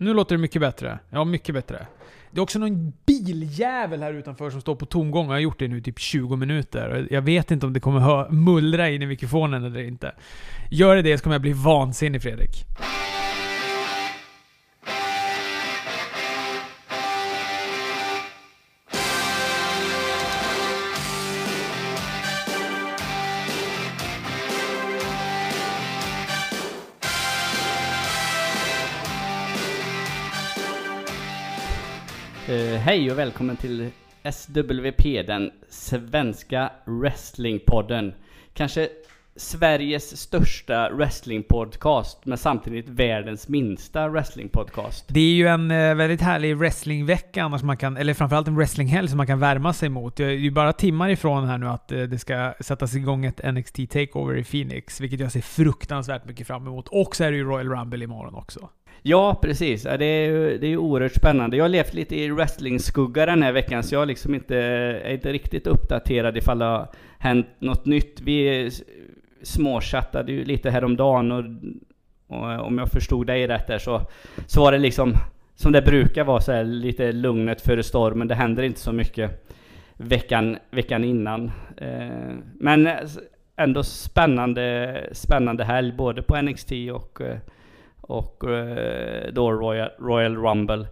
Nu låter det mycket bättre. Ja, mycket bättre. Det är också någon biljävel här utanför som står på tomgång och har gjort det nu typ 20 minuter. Jag vet inte om det kommer hö- mullra in i mikrofonen eller inte. Gör det det så kommer jag bli vansinnig Fredrik. Hej och välkommen till SWP, den svenska wrestlingpodden. Kanske Sveriges största wrestlingpodcast, men samtidigt världens minsta wrestlingpodcast. Det är ju en eh, väldigt härlig wrestlingvecka annars man kan, eller framförallt en wrestlinghelg som man kan värma sig mot. Det är ju bara timmar ifrån här nu att eh, det ska sättas igång ett NXT Takeover i Phoenix, vilket jag ser fruktansvärt mycket fram emot. Och så är det ju Royal Rumble imorgon också. Ja, precis. Ja, Det är ju det är oerhört spännande. Jag har levt lite i wrestling-skugga den här veckan, så jag liksom inte, är inte riktigt uppdaterad ifall det har hänt något nytt. Vi småchattade ju lite häromdagen och, och om jag förstod dig rätt där så, så var det liksom som det brukar vara så här, lite lugnet före stormen. Det händer inte så mycket veckan, veckan innan. Eh, men ändå spännande, spännande helg både på NXT och eh, och eh, då Royal, Royal Rumble.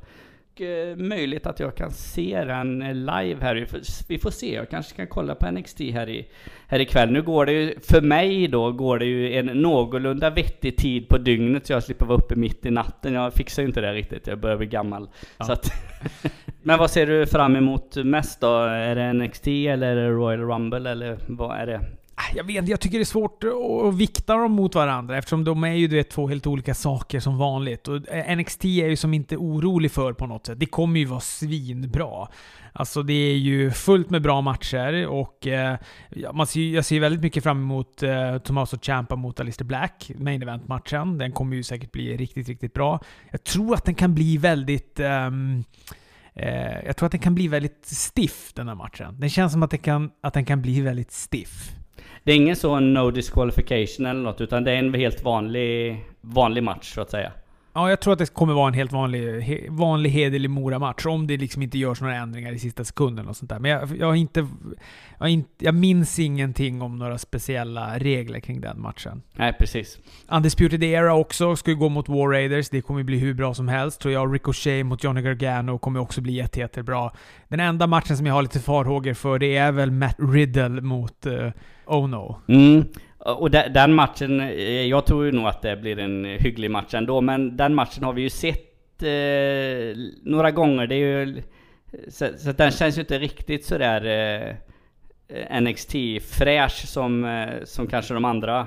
Och, eh, möjligt att jag kan se den eh, live här. Vi får, vi får se, jag kanske kan kolla på NXT här, i, här ikväll. Nu går det ju, för mig då, går det ju en någorlunda vettig tid på dygnet så jag slipper vara uppe mitt i natten. Jag fixar ju inte det riktigt, jag börjar bli gammal. Ja. Så att, Men vad ser du fram emot mest då? Är det NXT eller Royal Rumble eller vad är det? Ah, jag vet inte, jag tycker det är svårt att vikta dem mot varandra eftersom de är ju du vet, två helt olika saker som vanligt. Och eh, NXT är ju som inte orolig för på något sätt. Det kommer ju vara svinbra. Alltså det är ju fullt med bra matcher och eh, man ser, ju- jag ser väldigt mycket fram emot eh, Tommaso Ciampa mot Alistair Black, main event-matchen. Den kommer ju säkert bli riktigt, riktigt bra. Jag tror att den kan bli väldigt... ehm, eh, jag tror att den kan bli väldigt stiff den här matchen. Det känns som att, den kan, att den kan bli väldigt stiff. Det är ingen sån no disqualification eller något, utan det är en helt vanlig, vanlig match så att säga. Ja, jag tror att det kommer vara en helt vanlig, he, vanlig hederlig Mora-match. Om det liksom inte görs några ändringar i sista sekunden och sånt där. Men jag, jag, har inte, jag, inte, jag minns ingenting om några speciella regler kring den matchen. Nej, precis. Undisputed Era också ska ju gå mot War Raiders. Det kommer bli hur bra som helst. Tror jag Ricochet mot Johnny Gargano kommer också bli jätte, jättebra. Den enda matchen som jag har lite farhågor för, det är väl Matt Riddle mot uh, Ono. Mm. Och de- den matchen, eh, jag tror ju nog att det blir en hygglig match ändå, men den matchen har vi ju sett eh, några gånger. Det är ju, så, så den känns ju inte riktigt sådär eh, NXT fräsch som, eh, som kanske de andra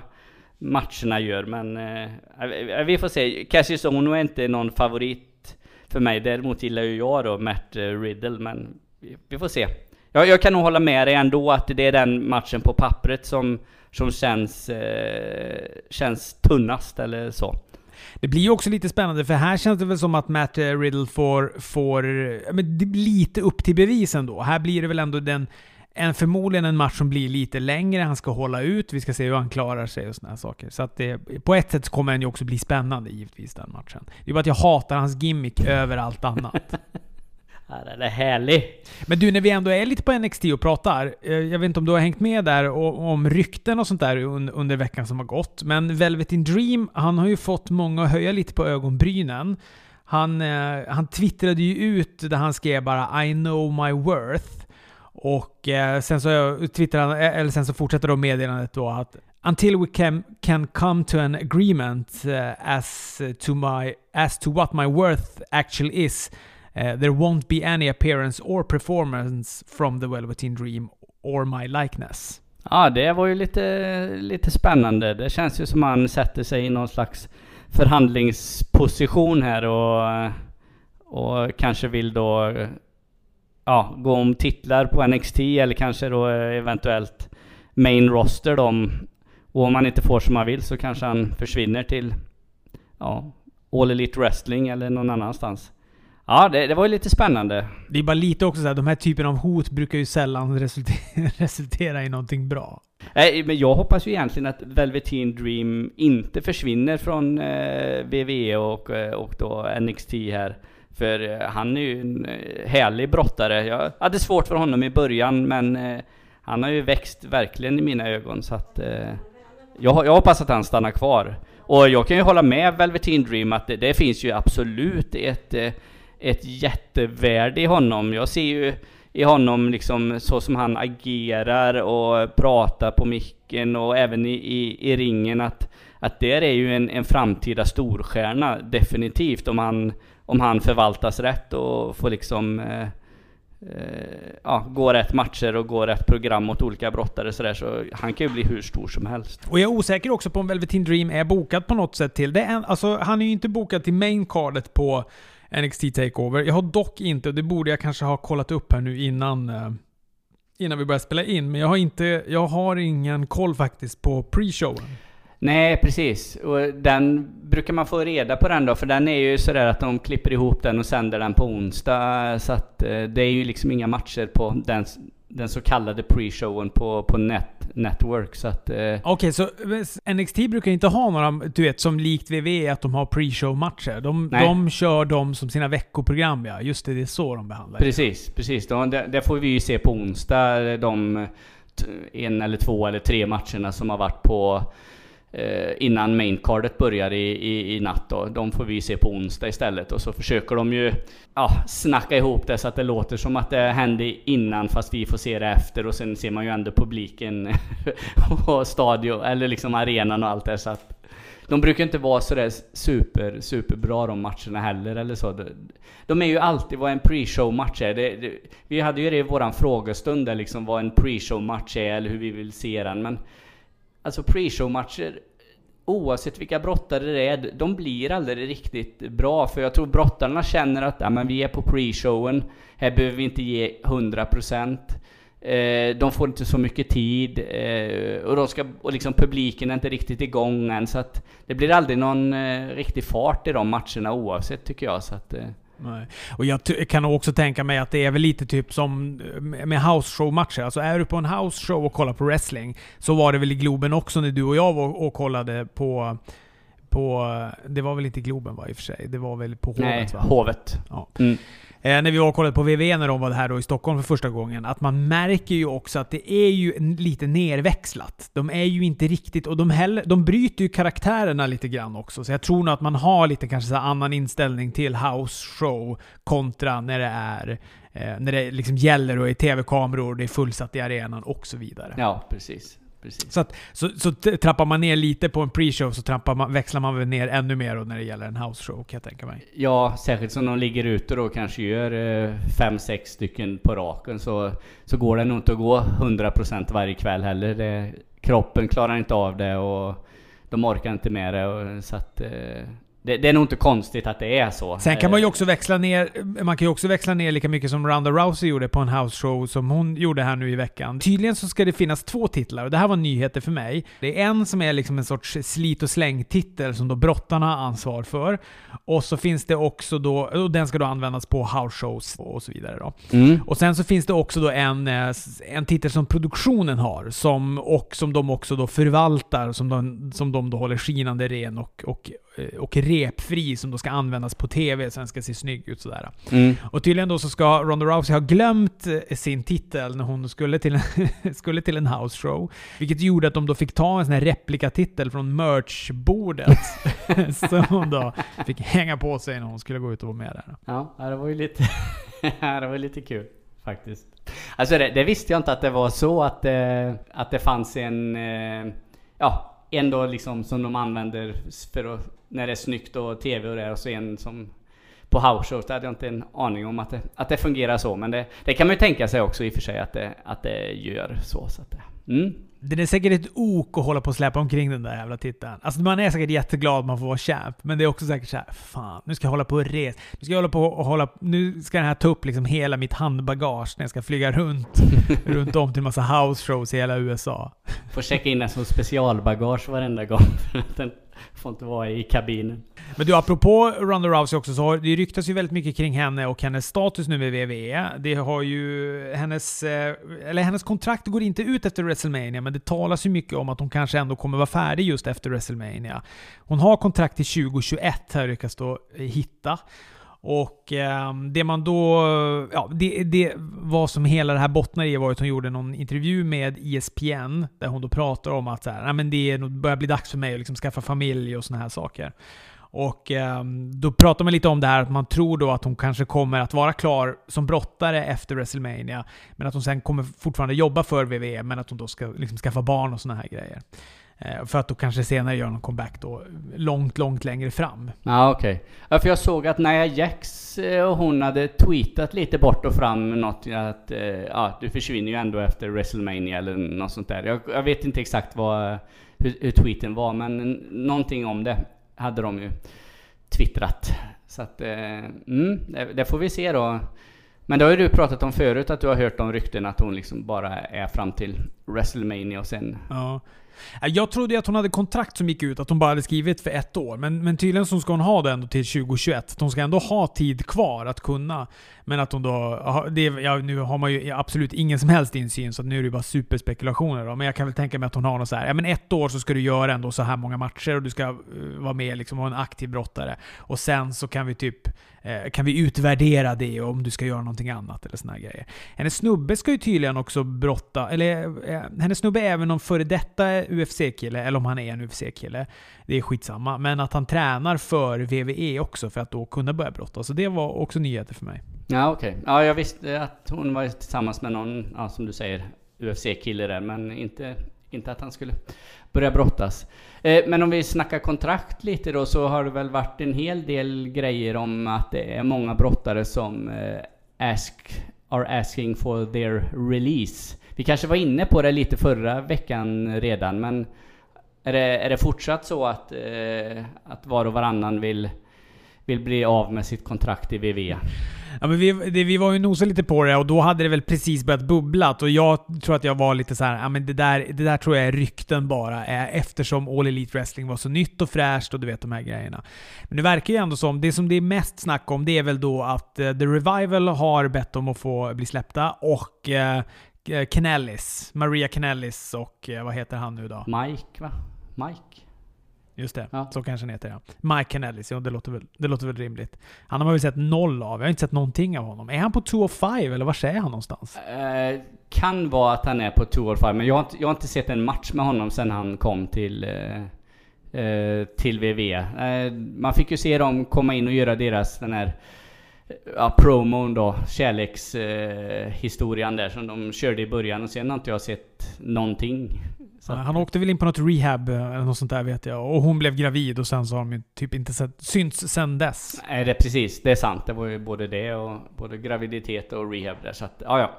matcherna gör. Men eh, eh vi får se. Cassius Ono är inte någon favorit för mig. Däremot gillar ju jag då Matt eh, Riddle, men vi, vi får se. Jag, jag kan nog hålla med dig ändå att det är den matchen på pappret som, som känns, eh, känns tunnast eller så. Det blir ju också lite spännande, för här känns det väl som att Matt Riddle får, får lite upp till bevis ändå. Här blir det väl ändå den, en, förmodligen en match som blir lite längre, han ska hålla ut, vi ska se hur han klarar sig och här saker. Så att det, på ett sätt kommer den ju också bli spännande givetvis, den matchen. Det är bara att jag hatar hans gimmick över allt annat. här den är härlig. Men du, när vi ändå är lite på NXT och pratar. Eh, jag vet inte om du har hängt med där och, om rykten och sånt där under veckan som har gått. Men Velvet in Dream, han har ju fått många att höja lite på ögonbrynen. Han, eh, han twittrade ju ut där han skrev bara I know my worth. Och eh, sen, så, twittrade han, eh, eller sen så fortsätter då meddelandet då att Until we can, can come to an agreement eh, as, to my, as to what my worth actually is Uh, there won't be any appearance or performance from the Velveteen Dream or my likeness. Ja, det var ju lite, lite spännande. Det känns ju som han sätter sig i någon slags förhandlingsposition här och, och kanske vill då ja, gå om titlar på NXT eller kanske då eventuellt main roster då. Och om han inte får som han vill så kanske han försvinner till ja, All Elite Wrestling eller någon annanstans. Ja, det, det var ju lite spännande. Det är bara lite också så här, de här typen av hot brukar ju sällan resultera, resultera i någonting bra. Nej, men jag hoppas ju egentligen att Velveteen Dream inte försvinner från eh, WWE och, eh, och då NXT här. För eh, han är ju en eh, härlig brottare. Jag hade svårt för honom i början, men eh, han har ju växt verkligen i mina ögon. Så att eh, jag, jag hoppas att han stannar kvar. Och jag kan ju hålla med Velveteen Dream att det, det finns ju absolut ett, ett jättevärde i honom. Jag ser ju i honom liksom så som han agerar och pratar på micken och även i, i, i ringen att, att där är ju en, en framtida storstjärna definitivt om han, om han förvaltas rätt och får liksom eh, eh, ja, gå rätt matcher och gå rätt program mot olika brottare sådär så han kan ju bli hur stor som helst. Och jag är osäker också på om Velveteen Dream är bokad på något sätt till. Det är, alltså, han är ju inte bokad till main cardet på NXT Takeover. Jag har dock inte, och det borde jag kanske ha kollat upp här nu innan, eh, innan vi börjar spela in, men jag har, inte, jag har ingen koll faktiskt på pre-showen. Nej, precis. Och den brukar man få reda på den då, för den är ju sådär att de klipper ihop den och sänder den på onsdag. Så att eh, det är ju liksom inga matcher på den, den så kallade pre-showen på, på net, Network. Så att... Eh, Okej, okay, så NXT brukar inte ha några, du vet, som likt WWE, att de har pre-show-matcher. De, de kör dem som sina veckoprogram, ja. Just det, det är så de behandlar Precis, det. precis. Det, det får vi ju se på onsdag, de en eller två eller tre matcherna som har varit på Eh, innan maincardet börjar i, i, i natt då. De får vi se på onsdag istället och så försöker de ju ja, snacka ihop det så att det låter som att det hände innan fast vi får se det efter och sen ser man ju ändå publiken och stadion eller liksom arenan och allt det så att de brukar inte vara sådär super, superbra de matcherna heller eller så. De är ju alltid vad en pre-show match är. Det, det, vi hade ju det i våran frågestund där liksom vad en pre-show match är eller hur vi vill se den men Alltså pre-show-matcher, oavsett vilka brottare det är, de blir aldrig riktigt bra. För jag tror brottarna känner att ja, men vi är på pre-showen, här behöver vi inte ge 100%. Eh, de får inte så mycket tid eh, och, de ska, och liksom publiken är inte riktigt igång än. Så att det blir aldrig någon eh, riktig fart i de matcherna oavsett tycker jag. Så att, eh, Nej. Och jag kan också tänka mig att det är väl lite typ som med house show-matcher. Alltså är du på en house show och kollar på wrestling, så var det väl i Globen också när du och jag var och kollade på på, det var väl inte Globen va, i och för sig? Det var väl på Hovet Nej, va? Hovet. Ja. Mm. Eh, när vi var och kollade på VV när de var här då i Stockholm för första gången, att man märker ju också att det är ju lite nerväxlat. De är ju inte riktigt, och de, heller, de bryter ju karaktärerna lite grann också. Så jag tror nog att man har lite kanske så annan inställning till house show kontra när det är eh, när det liksom gäller och är tv-kameror, det är fullsatt i arenan och så vidare. Ja, precis. Precis. Så, att, så, så trappar man ner lite på en pre-show så trappar man, växlar man väl ner ännu mer när det gäller en house-show kan jag tänka mig. Ja, särskilt som de ligger ute och kanske gör 5-6 eh, stycken på raken så, så går det nog inte att gå 100% varje kväll heller. Det, kroppen klarar inte av det och de orkar inte med det. Och, så att, eh, det, det, är nog inte konstigt att det är så. Sen kan man ju också växla ner, man kan ju också växla ner lika mycket som Ronda Rousey gjorde på en house show som hon gjorde här nu i veckan. Tydligen så ska det finnas två titlar och det här var nyheter för mig. Det är en som är liksom en sorts slit och släng-titel som då brottarna har ansvar för. Och så finns det också då, och den ska då användas på house shows och så vidare då. Mm. Och sen så finns det också då en, eh, en titel som produktionen har, som, och som de också då förvaltar, som de, som de då håller skinande ren och, och Eh, och repfri som då ska användas på TV, sen ska se snygg ut sådär. Mm. Och tydligen då så ska Ronda Rousey ha glömt eh, sin titel när hon skulle till, en, skulle till en house show. Vilket gjorde att de då fick ta en sån här replikatitel från merchbordet. som hon då fick hänga på sig när hon skulle gå ut och vara med där. Ja, det var ju lite, det var lite kul faktiskt. Alltså det, det, visste jag inte att det var så att, eh, att det fanns en, ja, en liksom som de använder för att när det är snyggt och TV och det och så en som på houseshows, det hade jag inte en aning om att det, att det fungerar så. Men det, det kan man ju tänka sig också i och för sig att det, att det gör så. så att det, mm. Det är säkert ett ok att hålla på och släppa omkring den där jävla titeln. Alltså man är säkert jätteglad man får vara champ, men det är också säkert såhär, fan, nu ska jag hålla på och resa. Nu ska jag hålla på och hålla, nu ska den här ta upp liksom hela mitt handbagage när jag ska flyga runt, runt om till en massa house shows i hela USA. Får checka in den som specialbagage varenda gång. den får inte vara i kabinen. Men du, apropå Ronda Rousey också, så har, det ryktas ju väldigt mycket kring henne och hennes status nu med WWE. Det har ju hennes... Eh, eller hennes kontrakt går inte ut efter WrestleMania, men det talas ju mycket om att hon kanske ändå kommer vara färdig just efter WrestleMania. Hon har kontrakt till 2021, här lyckas då eh, hitta. Och eh, det man då... Ja, det, det vad som hela det här bottnar i var att hon gjorde någon intervju med ESPN där hon då pratar om att så här, men det är börjar bli dags för mig att liksom skaffa familj och såna här saker. Och eh, då pratar man lite om det här att man tror då att hon kanske kommer att vara klar som brottare efter WrestleMania. Men att hon sen kommer fortfarande jobba för WWE, men att hon då ska liksom skaffa barn och såna här grejer. Eh, för att då kanske senare göra någon comeback då långt, långt längre fram. Ja okej. Ja för jag såg att Nia Jax eh, och hon hade tweetat lite bort och fram något att eh, ja, du försvinner ju ändå efter WrestleMania eller något sånt där. Jag, jag vet inte exakt vad, hur, hur tweeten var men någonting om det hade de ju twittrat. Så att, mm, det, det får vi se då. Men det har ju du pratat om förut att du har hört om rykten att hon liksom bara är fram till WrestleMania och sen Ja. Eh, jag trodde ju att hon hade kontrakt som gick ut, att hon bara hade skrivit för ett år. Men, men tydligen så ska hon ha det ändå till 2021. Att hon ska ändå ha tid kvar att kunna. Men att hon då... ja, Det, ja, nu har man ju absolut ingen som helst insyn, så nu är det ju bara superspekulationer. Då. Men jag kan väl tänka mig att hon har något så här, ja men ett år så ska du göra ändå så här många matcher och du ska eh, vara med liksom och vara en aktiv brottare. Och sen så kan vi typ eh, kan vi utvärdera det om du ska göra någonting annat eller såna grejer. Hennes snubbe ska ju tydligen också brotta, eller hennes snubbe är även någon före detta UFC-kille, eller om han är en UFC-kille. Det är skitsamma. Men att han tränar för VVE också för att då kunna börja brotta. Så det var också nyheter för mig. Ja okej. Ja jag visste att hon var tillsammans med någon, ja, som du säger, UFC-kille där men inte, inte att han skulle börja brottas. Eh, men om vi snackar kontrakt lite då så har det väl varit en hel del grejer om att det är många brottare som eh, ask, are asking for their release. Vi kanske var inne på det lite förra veckan redan men är det, är det fortsatt så att, eh, att var och varannan vill, vill bli av med sitt kontrakt i VV? Ja, men vi, det, vi var ju nosade lite på det och då hade det väl precis börjat bubblat och jag tror att jag var lite så här, ja men det där, det där tror jag är rykten bara eh, eftersom All Elite Wrestling var så nytt och fräscht och du vet de här grejerna. Men det verkar ju ändå som, det som det är mest snack om det är väl då att eh, The Revival har bett om att få bli släppta och eh, Canellis, Maria Canellis och eh, vad heter han nu då? Mike va? Mike? Just det, Ja. så kanske han heter ja. Mike Canellis, ja det låter, väl, det låter väl rimligt. Han har man väl sett noll av, jag har inte sett någonting av honom. Är han på 205 eller var är han någonstans? Eh, kan vara att han är på 205 men jag har, inte, jag har inte sett en match med honom sen han kom till eh, eh, till WWE. Eh, man fick ju se dem komma in och göra deras den här ja, promon då, kärlekshistorien eh, där som de körde i början och sen har inte jag sett någonting. Så Han åkte väl in på något rehab eh, eller något sånt där vet jag. Och hon blev gravid och sen så har de ju typ inte sett, synts sen dess. Nej, det är precis. Det är sant. Det var ju både det och både graviditet och rehab där. Så att, ja, ja.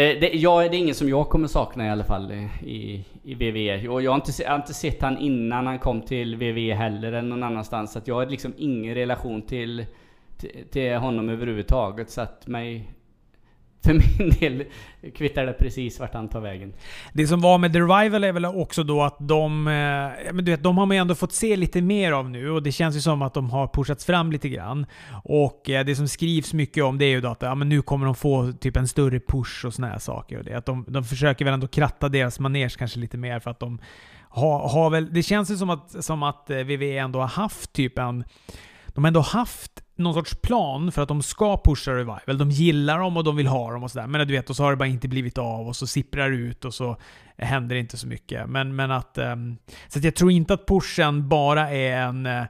Eh, det, ja, det är ingen som jag kommer sakna i alla fall eh, i, i WWE. Och jag har, inte, jag har inte sett han innan han kom till WWE heller eller någon annanstans. Så att jag har liksom ingen relation till, till, till honom överhuvudtaget. Så att mig... För min del kvittar det precis vart han tar vägen. Det som var med The Revival är väl också då att de... Eh, ja, men du vet, de har man ju ändå fått se lite mer av nu och det känns ju som att de har pushats fram lite grann. Och eh, det som skrivs mycket om det är ju då att ja, men nu kommer de få typ en större push och såna här saker. Och det, att de, de försöker väl ändå kratta deras manege kanske lite mer för att de har, har väl... Det känns ju som att, som att eh, VV ändå har haft typ en... De har ändå haft någon sorts plan för att de ska pusha Revival. De gillar dem och de vill ha dem och sådär. Men du vet, och så har det bara inte blivit av och så sipprar det ut och så händer det inte så mycket. Men, men att... Ehm, så att jag tror inte att pushen bara är en, eh,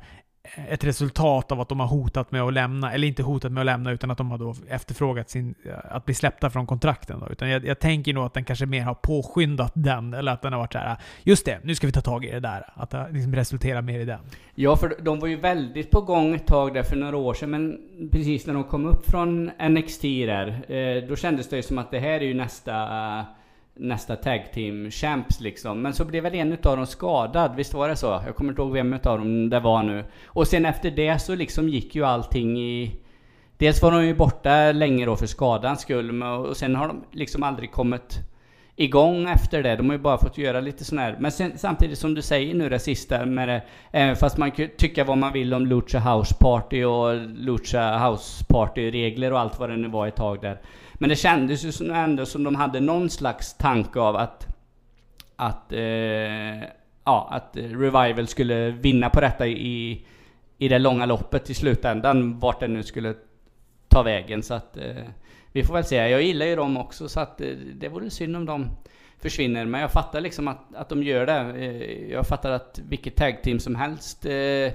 ett resultat av att de har hotat med att lämna, eller inte hotat med att lämna, utan att de har då efterfrågat sin, eh, att bli släppta från kontrakten. Då. Utan jag, jag tänker nog att den kanske mer har påskyndat den, eller att den har varit så här. just det, nu ska vi ta tag i det där. Att det liksom resulterar mer i den. Ja, för de var ju väldigt på gång ett tag där för några år sedan, men precis när de kom upp från NXT där, eh, då kändes det ju som att det här är ju nästa, eh, nästa tag team champs liksom. Men så blev väl en utav dem skadad, visst var det så? Jag kommer inte ihåg vem utav dem det var nu. Och sen efter det så liksom gick ju allting i... Dels var de ju borta länge då för skadans skull, och sen har de liksom aldrig kommit igång efter det. De har ju bara fått göra lite sån här, men sen, samtidigt som du säger nu det sista med det, eh, fast man kan tycka vad man vill om Lucha House Party och Lucha House Party-regler och allt vad det nu var ett tag där. Men det kändes ju som, ändå som de hade någon slags tanke av att, att, eh, ja, att Revival skulle vinna på detta i, i det långa loppet i slutändan, vart det nu skulle ta vägen. Så att eh, vi får väl se. Jag gillar ju dem också så att eh, det vore synd om de försvinner. Men jag fattar liksom att, att de gör det. Eh, jag fattar att vilket tag team som helst eh,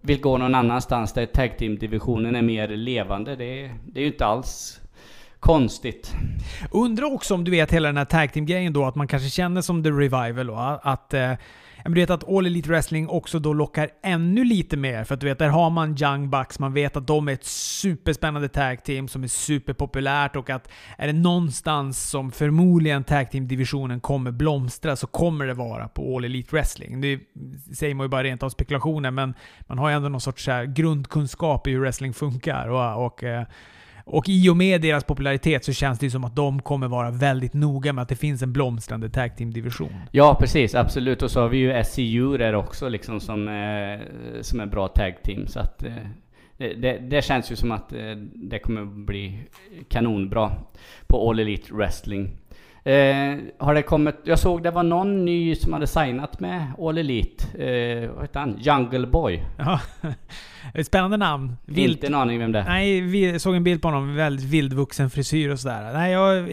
vill gå någon annanstans där tag team divisionen är mer levande. Det, det är ju inte alls konstigt. Undrar också om du vet hela den här tag team grejen då, att man kanske känner som The Revival då, att eh, men du vet att All Elite Wrestling också då lockar ännu lite mer. För att du vet, där har man Young Bucks, man vet att de är ett superspännande tag team som är superpopulärt och att är det någonstans som förmodligen tag team-divisionen kommer blomstra så kommer det vara på All Elite Wrestling. Det säger man ju bara rent av spekulationer, men man har ju ändå någon sorts grundkunskap i hur wrestling funkar. och, och eh, och i och med deras popularitet så känns det ju som att de kommer vara väldigt noga med att det finns en blomstrande tag team-division. Ja, precis. Absolut. Och så har vi ju SCU där också liksom som, eh, som är bra tag team. Så att eh, det, det, känns ju som att eh, det kommer bli kanonbra på All Elite Wrestling. Eh, har det kommit, jag såg det var någon ny som hade signat med All Elite. Eh, vad heter han? Jungle Boy. Ja, spännande namn. Vild. Inte en aning vem det är. Nej, jag såg en bild på honom. Väldigt vildvuxen frisyr och sådär. Nej, jag,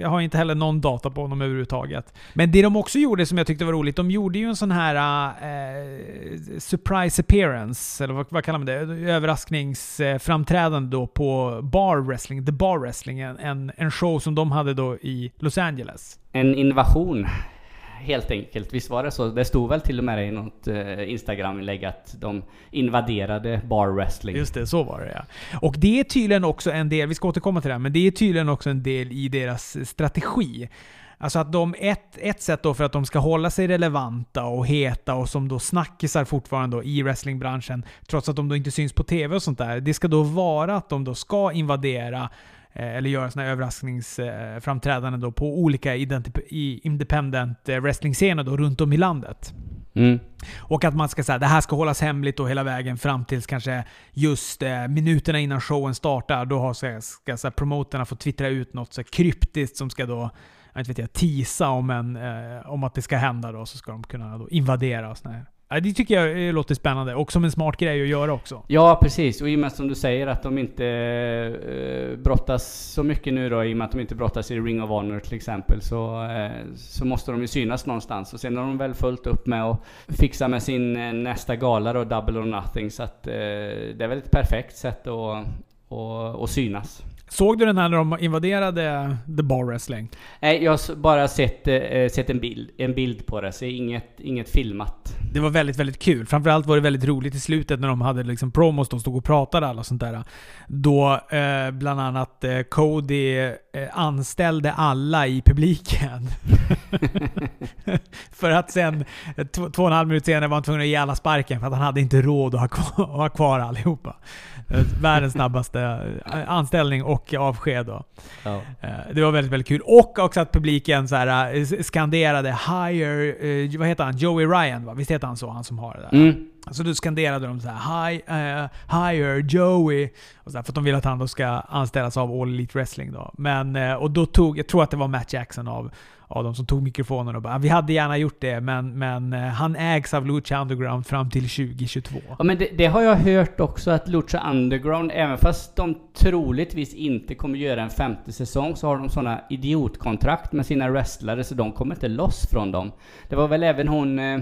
jag har inte heller någon data på honom överhuvudtaget. Men det de också gjorde som jag tyckte var roligt, de gjorde ju en sån här uh, surprise appearance, eller vad, vad kallar man det? Överraskningsframträdande då på Bar Wrestling, The Bar Wrestling. En, en show som de hade då i Los Angeles. En invasion helt enkelt. Visst var det så? Det stod väl till och med i något eh, Instagram-inlägg att de invaderade bar wrestling. Just det, så var det ja. Och det är tydligen också en del, vi ska återkomma till det här, men det är tydligen också en del i deras eh, strategi. Alltså att de, ett, ett sätt då för att de ska hålla sig relevanta och heta och som då snackisar fortfarande då i wrestlingbranschen, trots att de då inte syns på TV och sånt där. Det ska då vara att de då ska invadera eller göra sådana överraskningsframträdanden då på olika independent eh, wrestling-scener då runt om i landet. Mm. Och att man ska säga det här ska hållas hemligt då hela vägen fram tills kanske just eh, minuterna innan showen startar. Då har, ska, ska så här, promoterna få twittra ut något så här, kryptiskt som ska då jag vet jag, tisa om, en, eh, om att det ska hända då, så ska de kunna då invadera och såna här det tycker jag eh, låter spännande och som en smart grej att göra också. Ja, precis. Och i och med som du säger att de inte eh, brottas så mycket nu då, i och med att de inte brottas i Ring of Honor till exempel, så, eh, så måste de ju synas någonstans. Och sen har de väl fullt upp med att fixa med sin eh, nästa gala då, Double or Nothing. Så att eh, det är väl ett perfekt sätt att, att, att synas. Såg du den här när de invaderade The Bar Wrestling? Nej, jag har bara sett, eh, sett en, bild, en bild på det, så inget, inget filmat. Det var väldigt, väldigt kul. Framförallt var det väldigt roligt i slutet när de hade liksom promos, de stod och pratade alla sånt där. Då eh, bland annat eh, Cody eh, anställde alla i publiken. för att sen, två, två och en halv minut senare var han tvungen att ge alla sparken för att han hade inte råd att ha kvar, att ha kvar allihopa. Eh, världens snabbaste eh, anställning och avsked. Då. Ja. Eh, det var väldigt, väldigt kul. Och också att publiken så här, skanderade 'Higher' vad heter han? Joey Ryan va? Visst heter han så? Han som har det där. Mm. Så då skanderade de så här, Hi, uh, Joey' och så här, för att de vill att han då ska anställas av All Elite Wrestling. Då. Men, och då tog, jag tror att det var Matt Jackson av av de som tog mikrofonen och bara vi hade gärna gjort det, men, men eh, han ägs av Lucha Underground fram till 2022. Ja, men det, det, har jag hört också att Lucha Underground, även fast de troligtvis inte kommer göra en femte säsong, så har de sådana idiotkontrakt med sina wrestlare, så de kommer inte loss från dem. Det var väl även hon eh,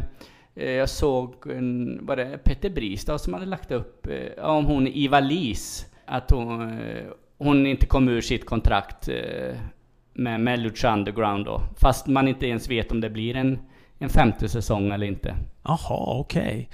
eh jag såg, en, var det Petter Bristad som hade lagt upp, eh, om hon Iva Lis, att hon, eh, hon inte kom ur sitt kontrakt eh, med, med Lucha Underground då. Fast man inte ens vet om det blir en, en femte säsong eller inte. Jaha, okej. Okay.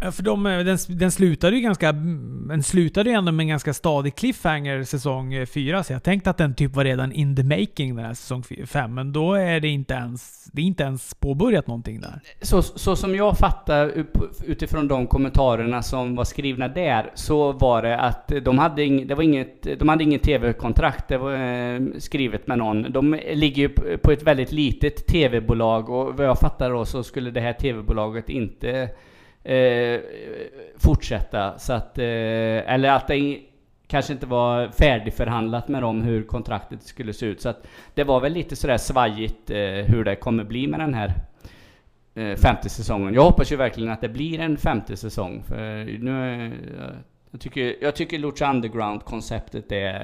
För de, eh, den, den slutade ju ganska... Den slutade ju ändå med en ganska stadig cliffhanger säsong eh, 4, så jag tänkte att den typ var redan in the making den här säsong 5, men då är det inte ens... Det är inte ens påbörjat någonting där. Så, så som jag fattar utifrån de kommentarerna som var skrivna där, så var det att de hade, ing, det var inget, de hade inget TV-kontrakt, det var eh, skrivet med någon. De ligger ju på ett väldigt litet TV-bolag och vad jag fattar då så skulle det här TV-bolaget inte eh, fortsätta. Så att, eh, eller att det kanske inte var färdigförhandlat med dem hur kontraktet skulle se ut. Så att det var väl lite sådär svajigt eh, hur det kommer bli med den här eh, femte säsongen. Jag hoppas ju verkligen att det blir en femte säsong. För nu, eh, jag, tycker, jag tycker Lucha Underground-konceptet är,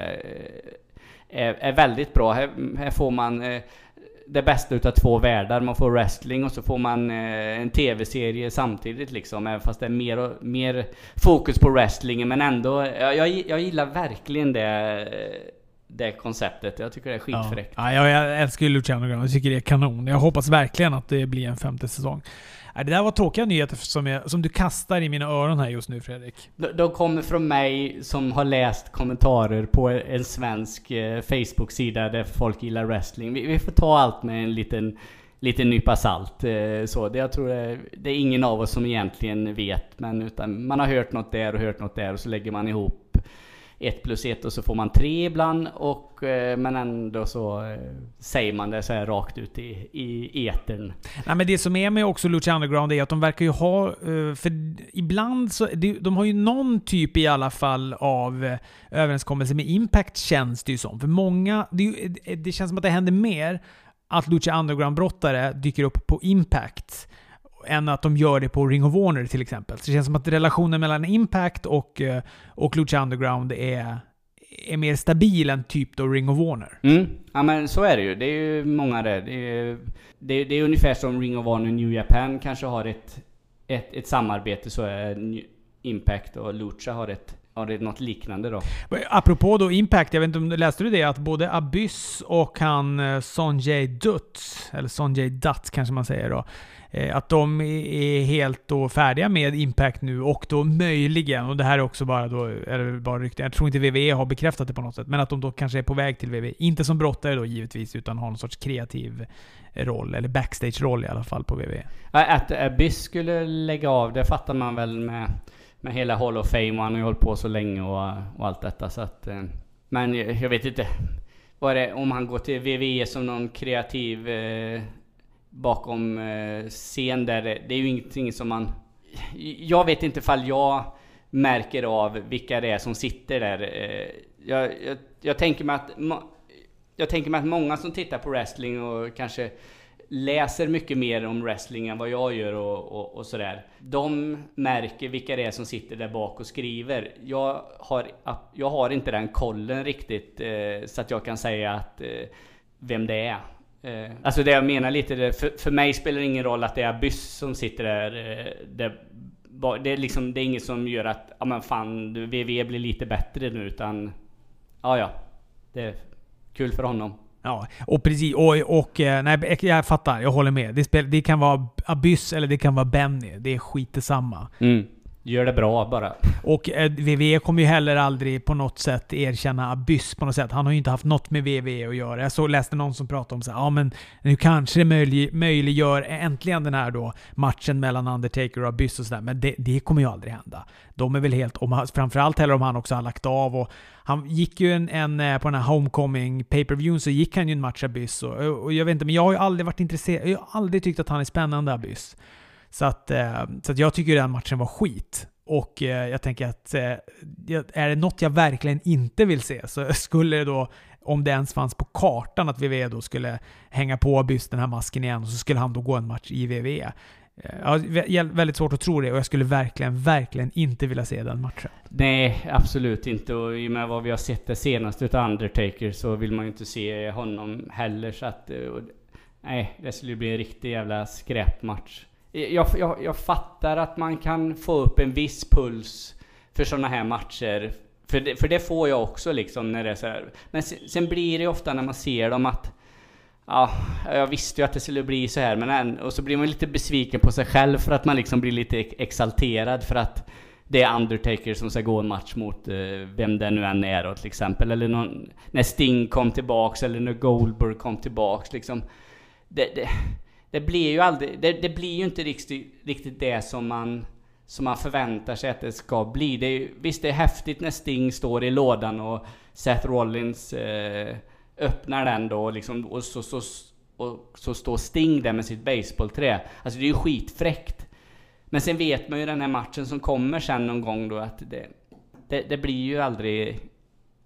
eh, är, är, väldigt bra. Här, här får man eh, det bästa utav två världar. Man får wrestling och så får man eh, en tv-serie samtidigt liksom. Även fast det är mer, mer fokus på wrestlingen. Men ändå, jag, jag, jag gillar verkligen det, det konceptet. Jag tycker det är skitfräckt. Ja, ja jag älskar ju Luciano Grande. Jag tycker det är kanon. Jag hoppas verkligen att det blir en femte säsong. Äh, det där var tråkiga nyheter som, jag, som du kastar i mina öron här just nu Fredrik. De, de kommer från mig som har läst kommentarer på en svensk eh, Facebook-sida där folk gillar wrestling. Vi, vi, får ta allt med en liten, liten nypa salt. Eh, så det, jag tror det, det, är ingen av oss som egentligen vet. Men utan man har hört något där och hört något där och så lägger man ihop 1 plus 1 och så får man 3 ibland. Och, eh, men ändå så eh, säger man det så här rakt ut i, i etern. Nej, men det som är med också Lucha Underground är att de verkar ju ha... Eh, för ibland så... De har ju någon typ i alla fall av överenskommelse med Impact känns det ju som. För många... Det, det känns som att det händer mer att Lucha Underground-brottare dyker upp på Impact än att de gör det på Ring of Warner till exempel. Så det känns som att relationen mellan Impact och, eh, och Lucha Underground är, är mer stabil än typ då Ring of Warner. Mm. Ja men så är det ju. Det är ju många där. Det är, det är, det är ungefär som Ring of Warner New Japan kanske har ett, ett, ett samarbete så är Impact och Lucha har ett Ja, det är något liknande då. Apropå då Impact, jag vet inte om du läste du det? Att både Abyss och han eh, Sonjay Dutt, eller Sonjay Dutt kanske man säger då, Eh, att de är helt då färdiga med Impact nu och då möjligen, och det här är också bara då, eller bara rykten, jag tror inte WWE har bekräftat det på något sätt, men att de då kanske är på väg till WWE. Inte som brottare då givetvis, utan har någon sorts kreativ roll, eller backstage-roll i alla fall på WWE. Att Abyss skulle lägga av, det fattar man väl med, med hela Hall of Fame och han har ju hållit på så länge och, och allt detta så att... Eh, men jag vet inte. Vad det, om han går till VVE som någon kreativ eh, bakom eh, scen där. Det är ju ingenting som man... Jag vet inte ifall jag märker av vilka det är som sitter där. Eh, jag, jag, jag, tänker mig att... Jag tänker mig att många som tittar på wrestling och kanske läser mycket mer om wrestling än vad jag gör och, och, och, sådär. De märker vilka det är som sitter där bak och skriver. Jag har, jag har inte den kollen riktigt eh, så att jag kan säga att eh, vem det är. Eh, alltså det jag menar lite, det, för, för mig spelar det ingen roll att det är Abyss som sitter där. Eh, det, det, är liksom, det är inget som gör att, ja men fan, VV blir lite bättre nu utan... Ja ja. Det är kul för honom. Ja, och precis. Och, och eh, nej, eh, jag fattar. Jag håller med. Det, spel, det kan vara Abyss eller det kan vara Benny. Det är skit detsamma. Mm. Gör det bra bara. Och eh, VV kommer ju heller aldrig på något sätt erkänna Abyss på något sätt. Han har ju inte haft något med VV att göra. Jag så läste någon som pratade om så här, ja men nu kanske det möjlig, möjliggör äntligen den här då matchen mellan Undertaker och Abyss och sådär. Men det, det, kommer ju aldrig hända. De är väl helt, om, framförallt heller om han också har lagt av och han gick ju en, en eh, på den här Homecoming pay per view så gick han ju en match Abyss och, och jag vet inte, men jag har ju aldrig varit intresserad. Jag har aldrig tyckt att han är spännande Abyss. Så att, eh, så att jag tycker den matchen var skit. Och eh, jag tänker att eh, är det något jag verkligen inte vill se så skulle det då, om det ens fanns på kartan att WWE då skulle hänga på Byst den här masken igen och så skulle han då gå en match i WWE. Ja, väldigt svårt att tro det och jag skulle verkligen, verkligen inte vilja se den matchen. Nej, absolut inte. Och i och med vad vi har sett det senaste utav Undertaker så vill man ju inte se honom heller. Så att, och, nej, det skulle bli en riktig jävla skräpmatch jag, jag, jag fattar att man kan få upp en viss puls för sådana här matcher. För det, för det får jag också liksom när det är så här. Men sen, sen blir det ofta när man ser dem att Ja, jag visste ju att det skulle bli så här men än, och så blir man lite besviken på sig själv för att man liksom blir lite exalterad för att det är Undertaker som ska gå en match mot eh, vem det nu än är då till exempel. Eller någon, när Sting kom tillbaks eller när Goldberg kom tillbaks liksom. Det, det, det blir ju aldrig, det, det, blir ju inte riktigt, riktigt det som man, som man förväntar sig att det ska bli. Det är, visst, det är häftigt när Sting står i lådan och Seth Rollins eh, öppnar den då liksom, och så, så, och så står Sting där med sitt baseballträ. Alltså det är ju skitfräckt. Men sen vet man ju den här matchen som kommer sen någon gång då att det, det, det blir ju aldrig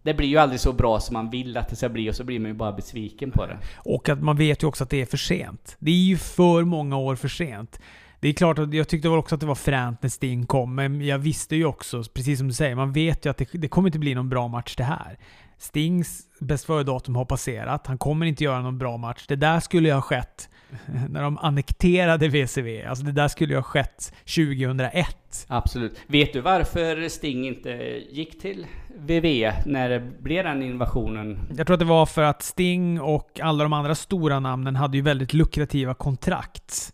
det blir ju aldrig så bra som man vill att det ska bli och så blir man ju bara besviken på det. Och att man vet ju också att det är för sent. Det är ju för många år för sent. Det är klart att jag tyckte också att det var fränt när Sting kom, men jag visste ju också, precis som du säger, man vet ju att det, det kommer inte bli någon bra match det här. Stings bäst före-datum har passerat. Han kommer inte göra någon bra match. Det där skulle ju ha skett när de annekterade VCV. Alltså det där skulle ju ha skett 2001. Absolut. Vet du varför Sting inte gick till VV när det blev den invasionen? Jag tror att det var för att Sting och alla de andra stora namnen hade ju väldigt lukrativa kontrakt.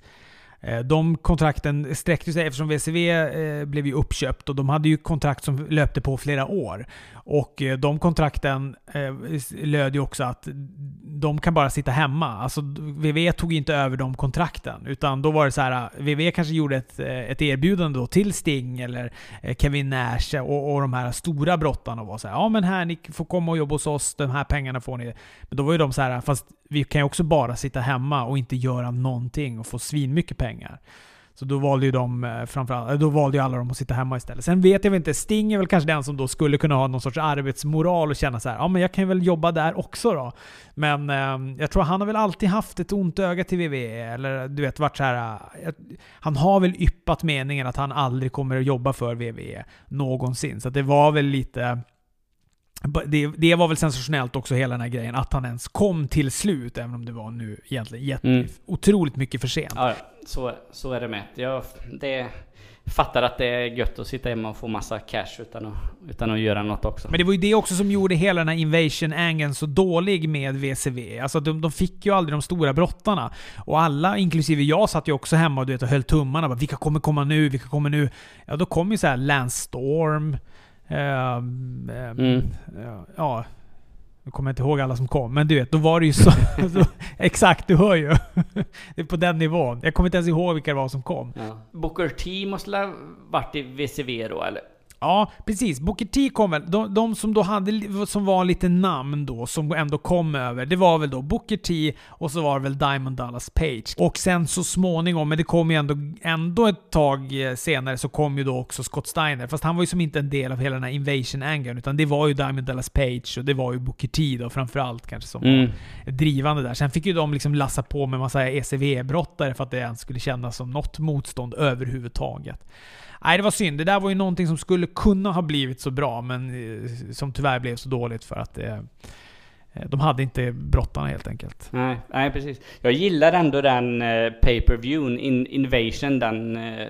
Eh, de kontrakten sträckte sig eftersom VCV eh, blev ju uppköpt och de hade ju kontrakt som löpte på flera år. Och eh, de kontrakten eh, löd ju också att de kan bara sitta hemma. Alltså VV tog inte över de kontrakten. Utan då var det så här, eh, VV kanske gjorde ett, ett erbjudande då till Sting eller Kevin Nash och, och de här stora brottarna och var så här, ja men här, ni får komma och jobba hos oss, de här pengarna får ni. Men då var ju de så här, fast vi kan ju också bara sitta hemma och inte göra någonting och få svinmycket pengar. Så då valde ju de eh, framförallt, eh, då valde ju alla dem att sitta hemma istället. Sen vet jag väl inte, Sting är väl kanske den som då skulle kunna ha någon sorts arbetsmoral och känna så här, ja men jag kan ju väl jobba där också då. Men eh, jag tror han har väl alltid haft ett ont öga till WWE, eller du vet varit så här. Eh, han har väl yppat meningen att han aldrig kommer att jobba för WWE någonsin. Så det var väl lite det, det, var väl sensationellt också hela den här grejen, att han ens kom till slut, även om det var nu egentligen jätte, mm. otroligt mycket för sent. Ja, så, så är det med. Jag det, fattar att det är gött att sitta hemma och få massa cash utan att, utan att göra något också. Men det var ju det också som gjorde hela den här invasion angeln så dålig med VCV. Alltså de, de fick ju aldrig de stora brottarna. Och alla, inklusive jag, satt ju också hemma och, du vet, och höll tummarna. Bara, vilka kommer komma nu? Vilka kommer nu? Ja, då kom ju så här Lance Storm. Ehm, ehm, mm. Ja, jag kommer inte ihåg alla som kom, men du vet, då var det ju så... exakt, du hör ju. det är på den nivån. Jag kommer inte ens ihåg vilka det var som kom. Ja. Booker T måste ha varit i VCV då, eller? Ja, precis. Booker T kom väl. De, de, som då hade, som var lite namn då, som ändå kom över, det var väl då Booker T och så var det väl Diamond Dallas Page. Och sen så småningom, men det kom ju ändå, ändå ett tag eh, senare, så kom ju då också Scott Steiner. Fast han var ju som inte en del av hela den här invasion angeln, utan det var ju Diamond Dallas Page och det var ju Booker T då framförallt kanske som mm. var drivande där. Sen fick ju de liksom lassa på med massa ECV-brottare för att det ens skulle kännas som något motstånd överhuvudtaget. Nej, det var synd. Det där var ju någonting som skulle kunna ha blivit så bra, men eh, som tyvärr blev så dåligt för att det, de hade inte brottarna helt enkelt. Nej, nej precis. Jag gillar ändå den eh, pay per view in, Invasion, den eh,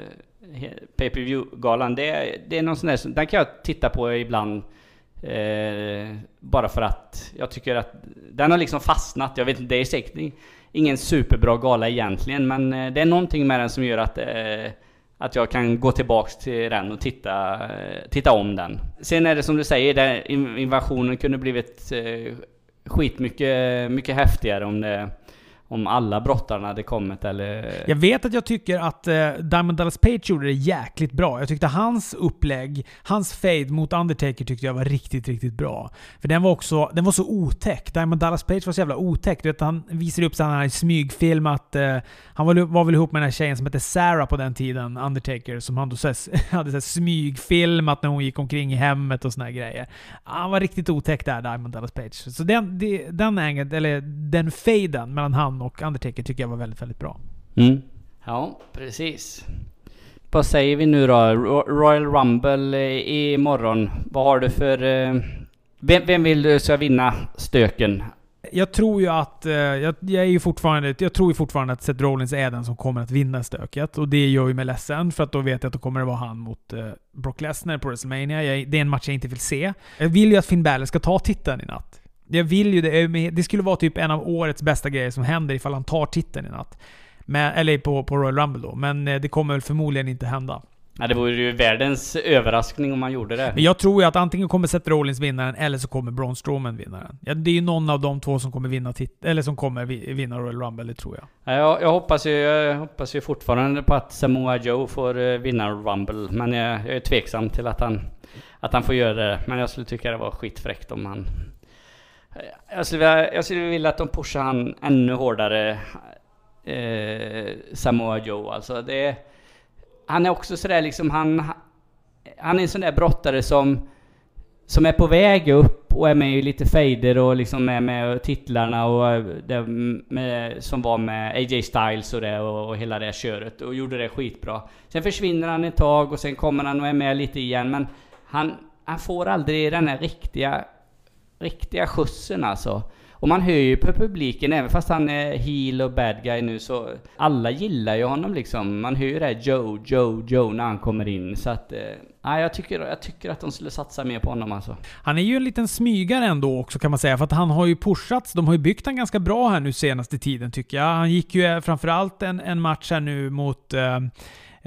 pay-per-view-galan. Det, det är någon sån där, den kan jag titta på ibland. Eh, bara för att jag tycker att den har liksom fastnat. Jag vet inte, det är säkert ingen superbra gala egentligen, men det är någonting med den som gör att eh, att jag kan gå tillbaks till den och titta, titta om den. Sen är det som du säger, den invasionen kunde blivit eh, skitmycket mycket häftigare om det om alla brottarna hade kommit eller... Jag vet att jag tycker att eh, Diamond Dallas Page gjorde det jäkligt bra. Jag tyckte hans upplägg, hans fade mot Undertaker tyckte jag var riktigt, riktigt bra. För den var också, den var så otäck. Diamond Dallas Page var så jävla otäck. Du vet, han visade upp sådana här smygfilmat. Eh, han var, var väl ihop med den här tjejen som hette Sarah på den tiden, Undertaker, som han då så hade så smygfilmat när hon gick omkring i hemmet och såna här grejer. Han var riktigt otäck där, Diamond Dallas Page. Så den, den, den, eller den faden mellan han han och Undertaker tycker jag var väldigt, väldigt bra. Mm. Ja, precis. Vad säger vi nu då? Royal Rumble imorgon. Vad har du för... Eh, vem, vem vill du ska vinna stöken? Jag tror ju att... Eh, jag, jag, är ju fortfarande, jag tror ju fortfarande att Seth Rollins är den som kommer att vinna stöket. Och det gör ju mig ledsen, för att då vet jag att då kommer det vara han mot Brock Lesnar på WrestleMania. Jag, det är en match jag inte vill se. Jag vill ju att Finn Balor ska ta titeln i natt. Jag vill ju det. Det skulle vara typ en av årets bästa grejer som händer ifall han tar titeln i natt. Men, eller på, på Royal Rumble då. Men eh, det kommer väl förmodligen inte hända. Ja, det vore ju världens överraskning om man gjorde det. Men jag tror ju att antingen kommer Seth Rollins vinna den, eller så kommer Braun Strowman vinna den. Ja, det är ju någon av de två som kommer vinna tit- eller som kommer vinna Royal Rumble, det tror jag. Ja, jag, jag, hoppas ju, jag hoppas ju fortfarande på att Samoa Joe får uh, vinna Rumble. Men jag, jag, är tveksam till att han, att han får göra det. Men jag skulle tycka det var skitfräckt om han... Eh, jag skulle, jag skulle vilja att de pushar han ännu hårdare. Eh, Samoa Joe alltså. Det han är också sådär liksom, han, han är en sån där brottare som, som är på väg upp och är med i lite fejder och liksom är med titlarna och eh, det med, som var med AJ Styles och det och, och hela det köret och gjorde det skitbra. Sen försvinner han ett tag och sen kommer han och är med lite igen men han, han får aldrig den här riktiga, riktiga skjutsen alltså. Och man hör ju på publiken, även fast han är heel och bad guy nu, så alla gillar ju honom liksom. Man hör ju det här Joe, Joe, Joe när han kommer in. Så att, eh, jag, tycker, jag tycker att de skulle satsa mer på honom alltså. Han är ju en liten smygare ändå också kan man säga, för att han har ju pushats. De har ju byggt han ganska bra här nu senaste tiden tycker jag. Han gick ju eh, framförallt en, en match här nu mot eh,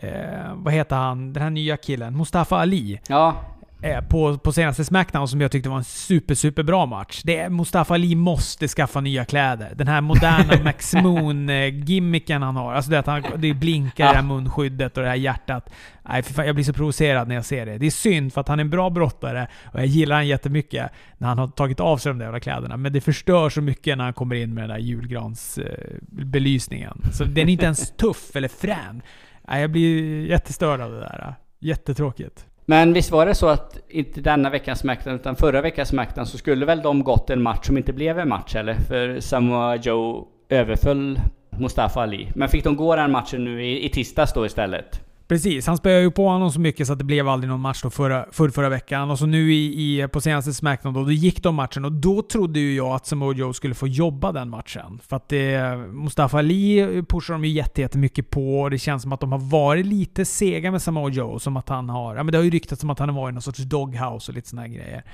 Eh, vad heter han? Den här nya killen? Mustafa Ali. Ja. Eh, på, på senaste Smackdown som jag tyckte var en super, super bra match. Det är, Mustafa Ali måste skaffa nya kläder. Den här moderna Max Moon-gimmicken han har. Alltså det att han, det blinkar i det här munskyddet och det här hjärtat. Nej, fan, jag blir så provocerad när jag ser det. Det är synd för att han är en bra brottare och jag gillar han jättemycket när han har tagit av sig de där jävla kläderna. Men det förstör så mycket när han kommer in med den där julgransbelysningen. Så den är inte ens tuff eller frän. Nej, jag blir jättestörd av det där. Jättetråkigt. Men visst var det så att, inte denna veckans Smackdown, utan förra veckans Smackdown, så skulle väl de gått en match som inte blev en match eller? För Samoa Joe överföll Mustafa Ali. Men fick de gå den matchen nu i, i tisdags då istället? Precis, han spöade ju på honom så mycket så att det blev aldrig någon match då förra, för förra veckan. Och så nu i, i, på senaste Smackdown då, då gick de matchen och då trodde ju jag att Samoa Joe skulle få jobba den matchen. För att det, Mustafa Ali pushar de ju jättemycket på och det känns som att de har varit lite sega med Samoa Joe. Som att han har, ja men det har ju ryktats som att han har varit i någon sorts doghouse och lite såna här grejer.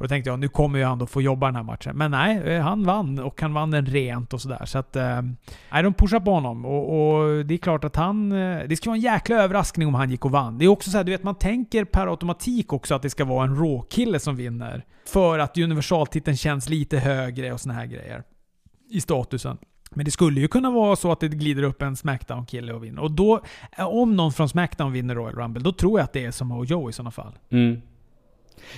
Och då tänkte jag, nu kommer ju han då få jobba den här matchen. Men nej, eh, han vann och han vann den rent och sådär. Så att... Eh, nej, de pushar på honom. Och, och, det är klart att han... Eh, det skulle vara en jäkla överraskning om han gick och vann. Det är också så här, du vet, man tänker per automatik också att det ska vara en raw-kille som vinner. För att universaltiteln känns lite högre och såna här grejer. I statusen. Men det skulle ju kunna vara så att det glider upp en Smackdown-kille och vinner. Och då, om någon från Smackdown vinner Royal Rumble, då tror jag att det är som Joe i sådana fall. Mm.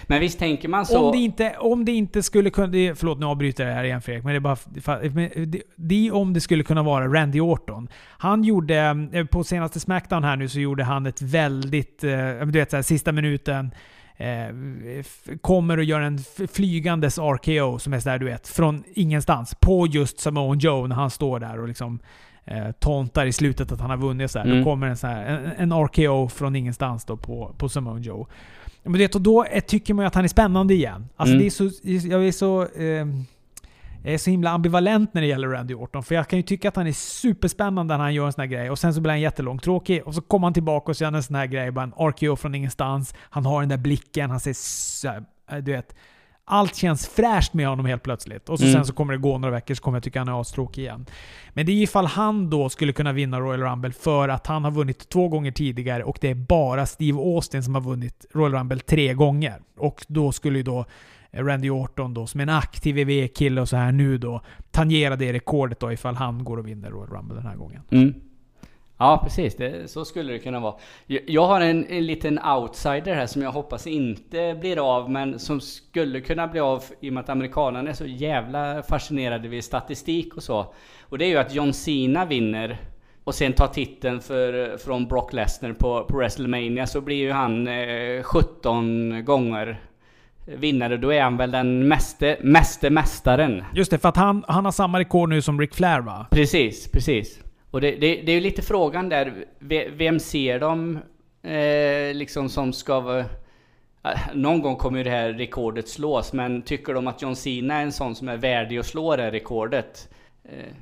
Men visst tänker man så... Om det inte, om det inte skulle kunna... Förlåt, nu avbryter jag här igen Fredrik, men det är bara... Det, det om det skulle kunna vara Randy Orton. Han gjorde... Eh, på senaste Smackdown här nu så gjorde han ett väldigt... Eh, du vet såhär, sista minuten. Eh, kommer och gör en flygandes RKO som är sådär du vet, från ingenstans. På just Samoan Joe när han står där och liksom eh, tontar i slutet att han har vunnit. Så mm. Då kommer en, så här, en, en RKO från ingenstans då på, på Samoan Joe. Men det, och då tycker man ju att han är spännande igen. Alltså mm. det är så, jag är så... Eh, jag är så himla ambivalent när det gäller Randy Orton. För jag kan ju tycka att han är superspännande när han gör en sån här grej och sen så blir han jättelångtråkig och så kommer han tillbaka och så gör han en sån här grej, bara en RKO från ingenstans. Han har den där blicken, han ser... Du vet allt känns fräscht med honom helt plötsligt. Och så mm. sen så kommer det gå några veckor så kommer jag tycka att han är astråkig igen. Men det är ifall han då skulle kunna vinna Royal Rumble för att han har vunnit två gånger tidigare och det är bara Steve Austin som har vunnit Royal Rumble tre gånger. Och då skulle ju då Randy Orton då, som är en aktiv WWE-kille och så här nu då, tangera det rekordet då ifall han går och vinner Royal Rumble den här gången. Mm. Ja, precis. Det, så skulle det kunna vara. Jag, har en, en liten outsider här som jag hoppas inte blir av, men som skulle kunna bli av i och med att amerikanerna är så jävla fascinerade vid statistik och så. Och det är ju att John Cena vinner och sen tar titeln för, från Brock Lesnar på, på WrestleMania så blir ju han eh, 17 gånger vinnare. Då är han väl den meste, meste mästaren. Just det, för att han, han har samma rekord nu som Ric Flair va? Precis, precis. Och det, det, det är ju lite frågan där, vem ser de eh, liksom som ska vara... Eh, någon gång kommer ju det här rekordet slås, men tycker de att John Cena är en sån som är värdig att slå det här rekordet? Eh,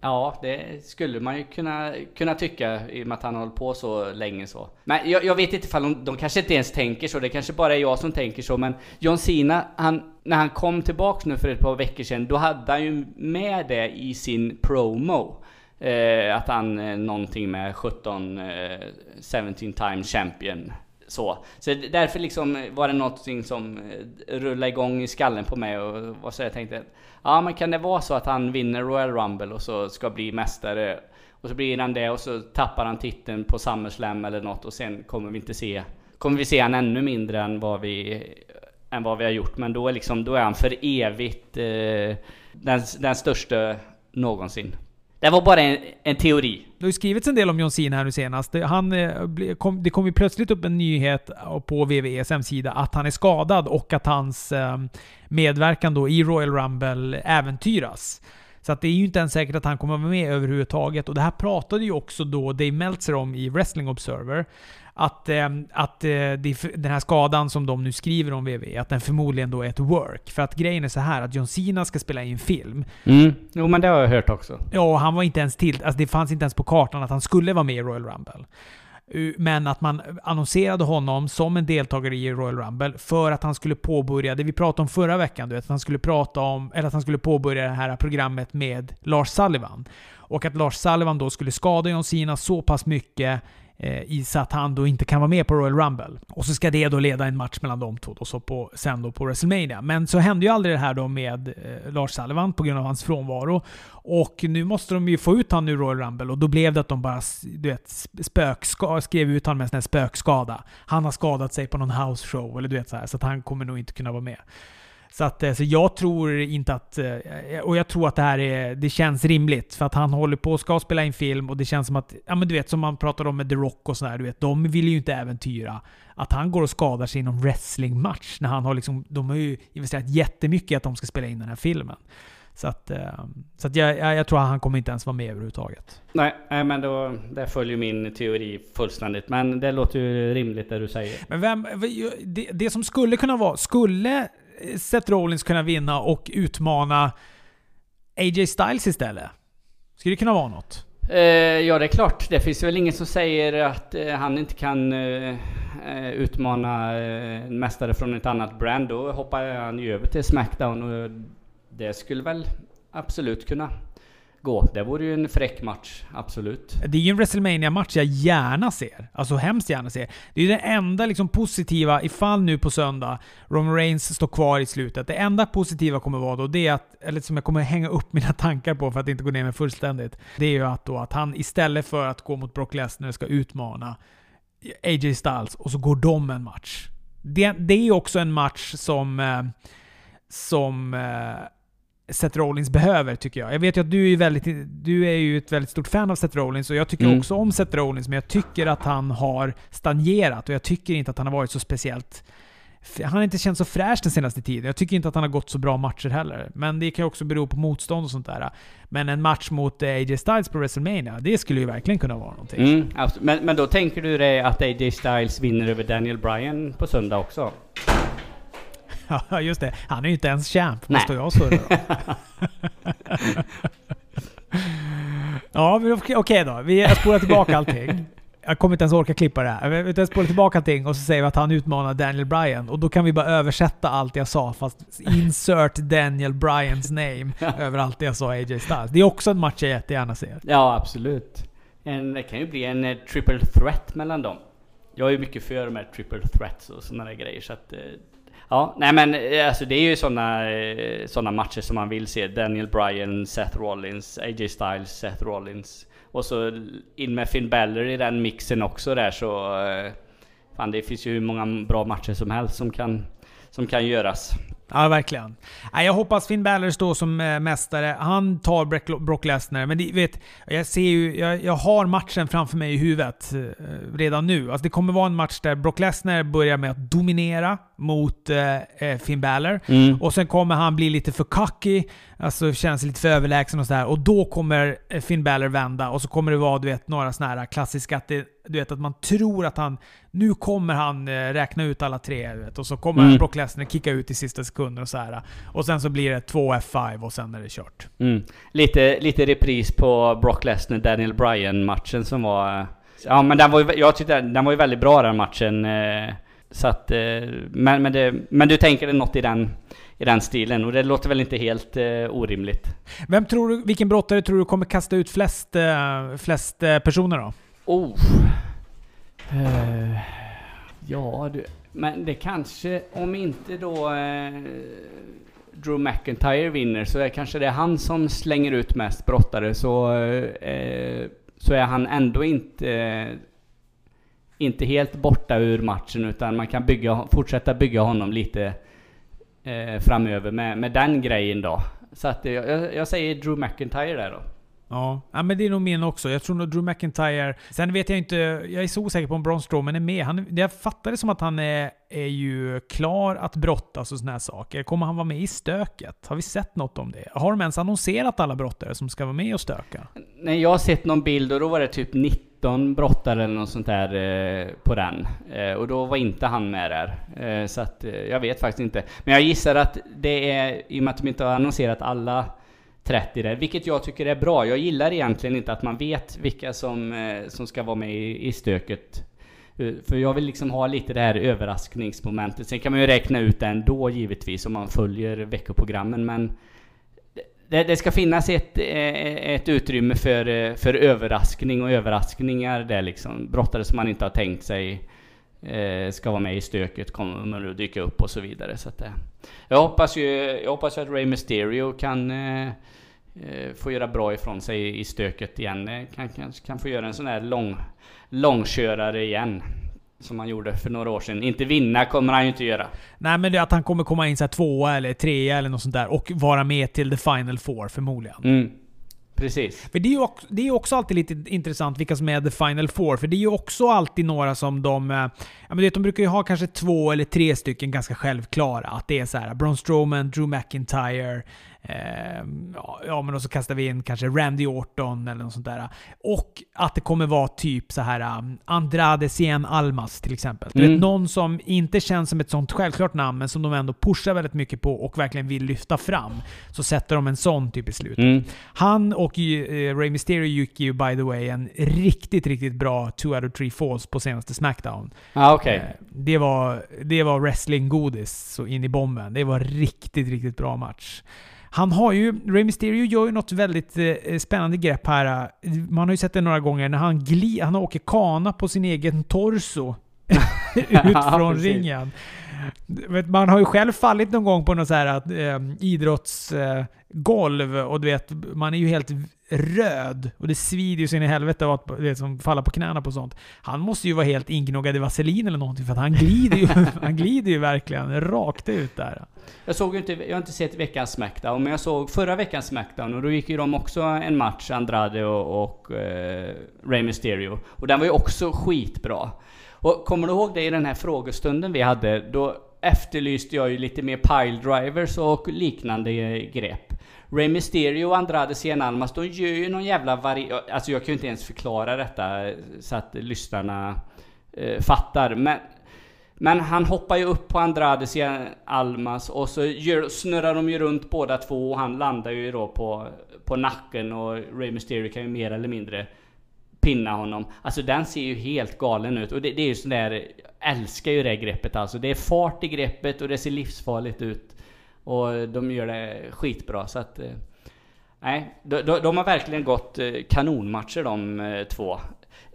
Ja, det skulle man ju kunna, kunna tycka i och med att han har hållit på så länge så. Men jag, jag vet inte ifall de, de kanske inte ens tänker så, det kanske bara är jag som tänker så, men John Cena, han, när han kom tillbaks nu för ett par veckor sedan, då hade han ju med det i sin promo. Eh, att han eh, någonting med 17, eh, 17 time champion. Så. så därför liksom var det någonting som eh, rullade igång i skallen på mig och, och så jag tänkte Ja men kan det vara så att han vinner Royal Rumble och så ska bli mästare och så blir han det och så tappar han titeln på SummerSlam eller något och sen kommer vi inte se Kommer vi se han ännu mindre än vad vi än vad vi har gjort men då är liksom då är han för evigt eh, den, den största någonsin. Det var bara en, en teori. Det har ju skrivits en del om John Cena här nu senast. Han, eh, kom, det kom ju plötsligt upp en nyhet på VVEs hemsida att han är skadad och att hans ehm, medverkan då i Royal Rumble äventyras. Så att det är ju inte ens säkert att han kommer vara med överhuvudtaget. Och det här pratade ju också då Dave Meltzer om i Wrestling Observer att, eh, att eh, den här skadan som de nu skriver om WWE, att den förmodligen då är ett work. För att grejen är så här att John Cena ska spela in film. Mm. Jo men det har jag hört också. Ja, han var inte ens till... Alltså det fanns inte ens på kartan att han skulle vara med i Royal Rumble. Men att man annonserade honom som en deltagare i Royal Rumble för att han skulle påbörja det vi pratade om förra veckan. Du vet, att han skulle prata om, eller att han skulle påbörja det här programmet med Lars Sullivan. Och att Lars Sullivan då skulle skada John Cena så pass mycket Eh, i så att han då inte kan vara med på Royal Rumble. Och så ska det då leda en match mellan de två då, så på, sen då på WrestleMania. Men så hände ju aldrig det här då med eh, Lars Sullivan på grund av hans frånvaro. Och nu måste de ju få ut honom ur Royal Rumble och då blev det att de bara du vet, spökska, skrev ut honom med en sån här spökskada. Han har skadat sig på någon house show eller du vet så här, så att han kommer nog inte kunna vara med. Så, att, eh, så jag tror inte att... Eh, och jag tror att det här är, det känns rimligt. För att han håller på och ska spela in film och det känns som att... Ja men du vet, som man pratar om med The Rock och sådär. Du vet, de vill ju inte äventyra att han går och skadar sig i någon wrestlingmatch. När han har liksom... De har ju investerat jättemycket i att de ska spela in den här filmen. Så att, eh, så att jag, jag, tror att han kommer inte ens vara med överhuvudtaget. Nej, men då, det följer min teori fullständigt. Men det låter ju rimligt det du säger. Men vem, det, det som skulle kunna vara... Skulle Seth Rollins kunna vinna och utmana AJ Styles istället? Skulle det kunna vara något? Eh, ja, det är klart. Det finns väl ingen som säger att eh, han inte kan eh, eh utmana eh, en mästare från ett annat brand. Då hoppar han ju över till Smackdown och det skulle väl absolut kunna gå. Det vore ju en fräck match, absolut. Det är ju en wrestlemania match jag gärna ser. Alltså hemskt gärna ser. Det är ju det enda liksom positiva, ifall nu på söndag Roman Reigns står kvar i slutet. Det enda positiva kommer vara då, det är att, eller som jag kommer hänga upp mina tankar på för att inte gå ner mig fullständigt. Det är ju att då att han istället för att gå mot Brock Lesnar ska utmana AJ Styles och så går de en match. Det, det är ju också en match som... Eh, som eh, Seth Rollins behöver, tycker jag. Jag vet ju att du är, väldigt, du är ju ett väldigt stort fan av Seth Rollins och jag tycker mm. också om Seth Rollins, men jag tycker att han har stagnerat och jag tycker inte att han har varit så speciellt... Han har inte känt så fräsch den senaste tiden. Jag tycker inte att han har gått så bra matcher heller. Men det kan ju också bero på motstånd och sånt där. Men en match mot eh, AJ Styles på WrestleMania, det skulle ju verkligen kunna vara någonting. Mm, men, men då tänker du dig att AJ Styles vinner över Daniel Bryan på söndag också? Ja, just det. Han är ju inte ens champ. Står jag och surrar Ja, okej okay då. Vi spolar tillbaka allting. Jag kommer inte ens orka klippa det här. Vi spolar tillbaka allting och så säger vi att han utmanar Daniel Bryan. Och då kan vi bara översätta allt jag sa, fast insert Daniel Bryans name över allt jag sa AJ Styles. Det är också en match jag jättegärna ser. Ja, absolut. En, det kan ju bli en uh, triple threat mellan dem. Jag är ju mycket för med triple threats och sådana grejer, så att uh, Ja, nej men eh, alltså det är ju sådana eh, såna matcher som man vill se. Daniel Bryan, Seth Rollins, AJ Styles, Seth Rollins. Och så in med Finn Balor i den mixen också där så... Eh, fan det finns ju hur många bra matcher som helst som kan, som kan göras. Ja, verkligen. Jag hoppas Finn Balor står som mästare. Han tar Brock Lesnar, men det, vet, jag ser ju... Jag, jag, har matchen framför mig i huvudet redan nu. Alltså det kommer vara en match där Brock Lesnar börjar med att dominera mot eh, Finn Balor. Mm. Och sen kommer han bli lite för cocky, alltså känns lite för överlägsen och sådär. Och då kommer eh, Finn Balor vända och så kommer det vara du vet, några sådana här klassiska, att, det, du vet, att man tror att han... Nu kommer han eh, räkna ut alla tre, du vet, och så kommer Mm. Brock Lesnar kicka ut i sista sekunden och så här. Och sen så blir det två F5 och sen är det kört. Mm. Lite, lite repris på Brock Lesnar Daniel Bryan matchen som var... Ja men den var ju, jag tyckte den var ju väldigt bra den matchen. eh, Så att, eh, men, men, det, men du tänker det något i den, i den stilen och det låter väl inte helt eh, orimligt. Vem tror du, vilken brottare tror du kommer kasta ut flest, eh, flest personer då? Oh. Eh, ja du, men det kanske, om inte då eh, Drew McIntyre vinner så är kanske det är han som slänger ut mest brottare så, eh, så är han ändå inte inte helt borta ur matchen utan man kan bygga, fortsätta bygga honom lite eh, framöver med, med den grejen då. Så att jag, jag säger Drew McIntyre där då. Ja. ja, men det är nog min också. Jag tror nog Drew McIntyre... Sen vet jag inte... Jag är så osäker på om Braun Strowman är med. Han, jag fattar det som att han är, är ju klar att brottas och såna här saker. Kommer han vara med i stöket? Har vi sett något om det? Har de ens annonserat alla brottare som ska vara med och stöka? Nej, jag har sett någon bild och då var det typ 19 brottare eller något sånt där eh, på den. Eh, och då var inte han med där. Eh, så att eh, jag vet faktiskt inte. Men jag gissar att det är, i och med att de inte har annonserat alla 30 där, vilket jag tycker är bra. Jag gillar egentligen inte att man vet vilka som, eh, som ska vara med i, i stöket. Eh, för jag vill liksom ha lite det här överraskningsmomentet. Sen kan man ju räkna ut det ändå givetvis om man följer veckoprogrammen. Men det, det ska finnas ett, eh, ett utrymme för, eh, för överraskning och överraskningar där liksom. Brottare som man inte har tänkt sig eh, ska vara med i stöket kommer att dyka upp och så vidare. Så att, jag hoppas ju jag hoppas att Ray Mysterio kan få göra bra ifrån sig i stöket igen. Eh, Kan, kan, kan få göra en sån här lång, långkörare igen. Som han gjorde för några år sedan. Inte vinna kommer han ju inte göra. Nej, men det är att han kommer komma in så här tvåa eller trea eller något sånt där och vara med till the final four förmodligen. Mm. Precis. För det är ju också, det är också alltid lite intressant vilka som är the final four. För det är ju också alltid några som de... eh, Ja, men vet, de brukar ju ha kanske två eller tre stycken ganska självklara. Att det är så här Braun Strowman, Drew McIntyre, ja, ja, men och så kastar vi in kanske Randy Orton eller något sånt där. Och att det kommer vara typ så här um, Andrade Cien Almas till exempel. Du Mm. vet, någon som inte känns som ett sånt självklart namn, men som de ändå pushar väldigt mycket på och verkligen vill lyfta fram. Så sätter de en sån typ i slutet. Mm. Han och eh, Rey Mysterio gick ju by the way en riktigt, riktigt bra 2 out of 3 falls på senaste Smackdown. Ja, okej. Eh, det, var, det var wrestling-godis så in i bomben. Det var riktigt, riktigt bra match. Han har ju, Rey Mysterio gör ju något väldigt eh, spännande grepp här. Man har ju sett det några gånger när han gli, han åker kana på sin egen torso. ut Ja, från precis. ringen. Man har ju själv fallit någon gång på något så här att, ehm, eh, idrottsgolv och du vet, man är ju helt röd och det svider ju sin i helvete av att vet, som falla på knäna på sånt. Han måste ju vara helt ingnoggad i vaselin eller någonting för att han glider ju, han glider ju verkligen rakt ut där. Jag såg inte, jag har inte sett veckans Smackdown, men jag såg förra veckans Smackdown och då gick ju de också en match, Andrade och, och eh, Rey Mysterio. Och den var ju också skitbra. Och kommer du ihåg det i den här frågestunden vi hade? Då efterlyste jag ju lite mer piledrivers och liknande eh, grepp. Rey Mysterio och Andrade Cien Almas, de gör ju någon jävla vari... Alltså jag kan ju inte ens förklara detta så att lyssnarna eh, fattar. Men men han hoppar ju upp på Andrade Cien Almas och så gör, snurrar de ju runt båda två och han landar ju då på, på nacken och Rey Mysterio kan ju mer eller mindre pinna honom. Alltså den ser ju helt galen ut och det, det är ju sån där, jag älskar ju det greppet alltså. Det är fart i greppet och det ser livsfarligt ut. Och de gör det skitbra så att... eh, Nej, de, de, de har verkligen gått eh, kanonmatcher de eh, två.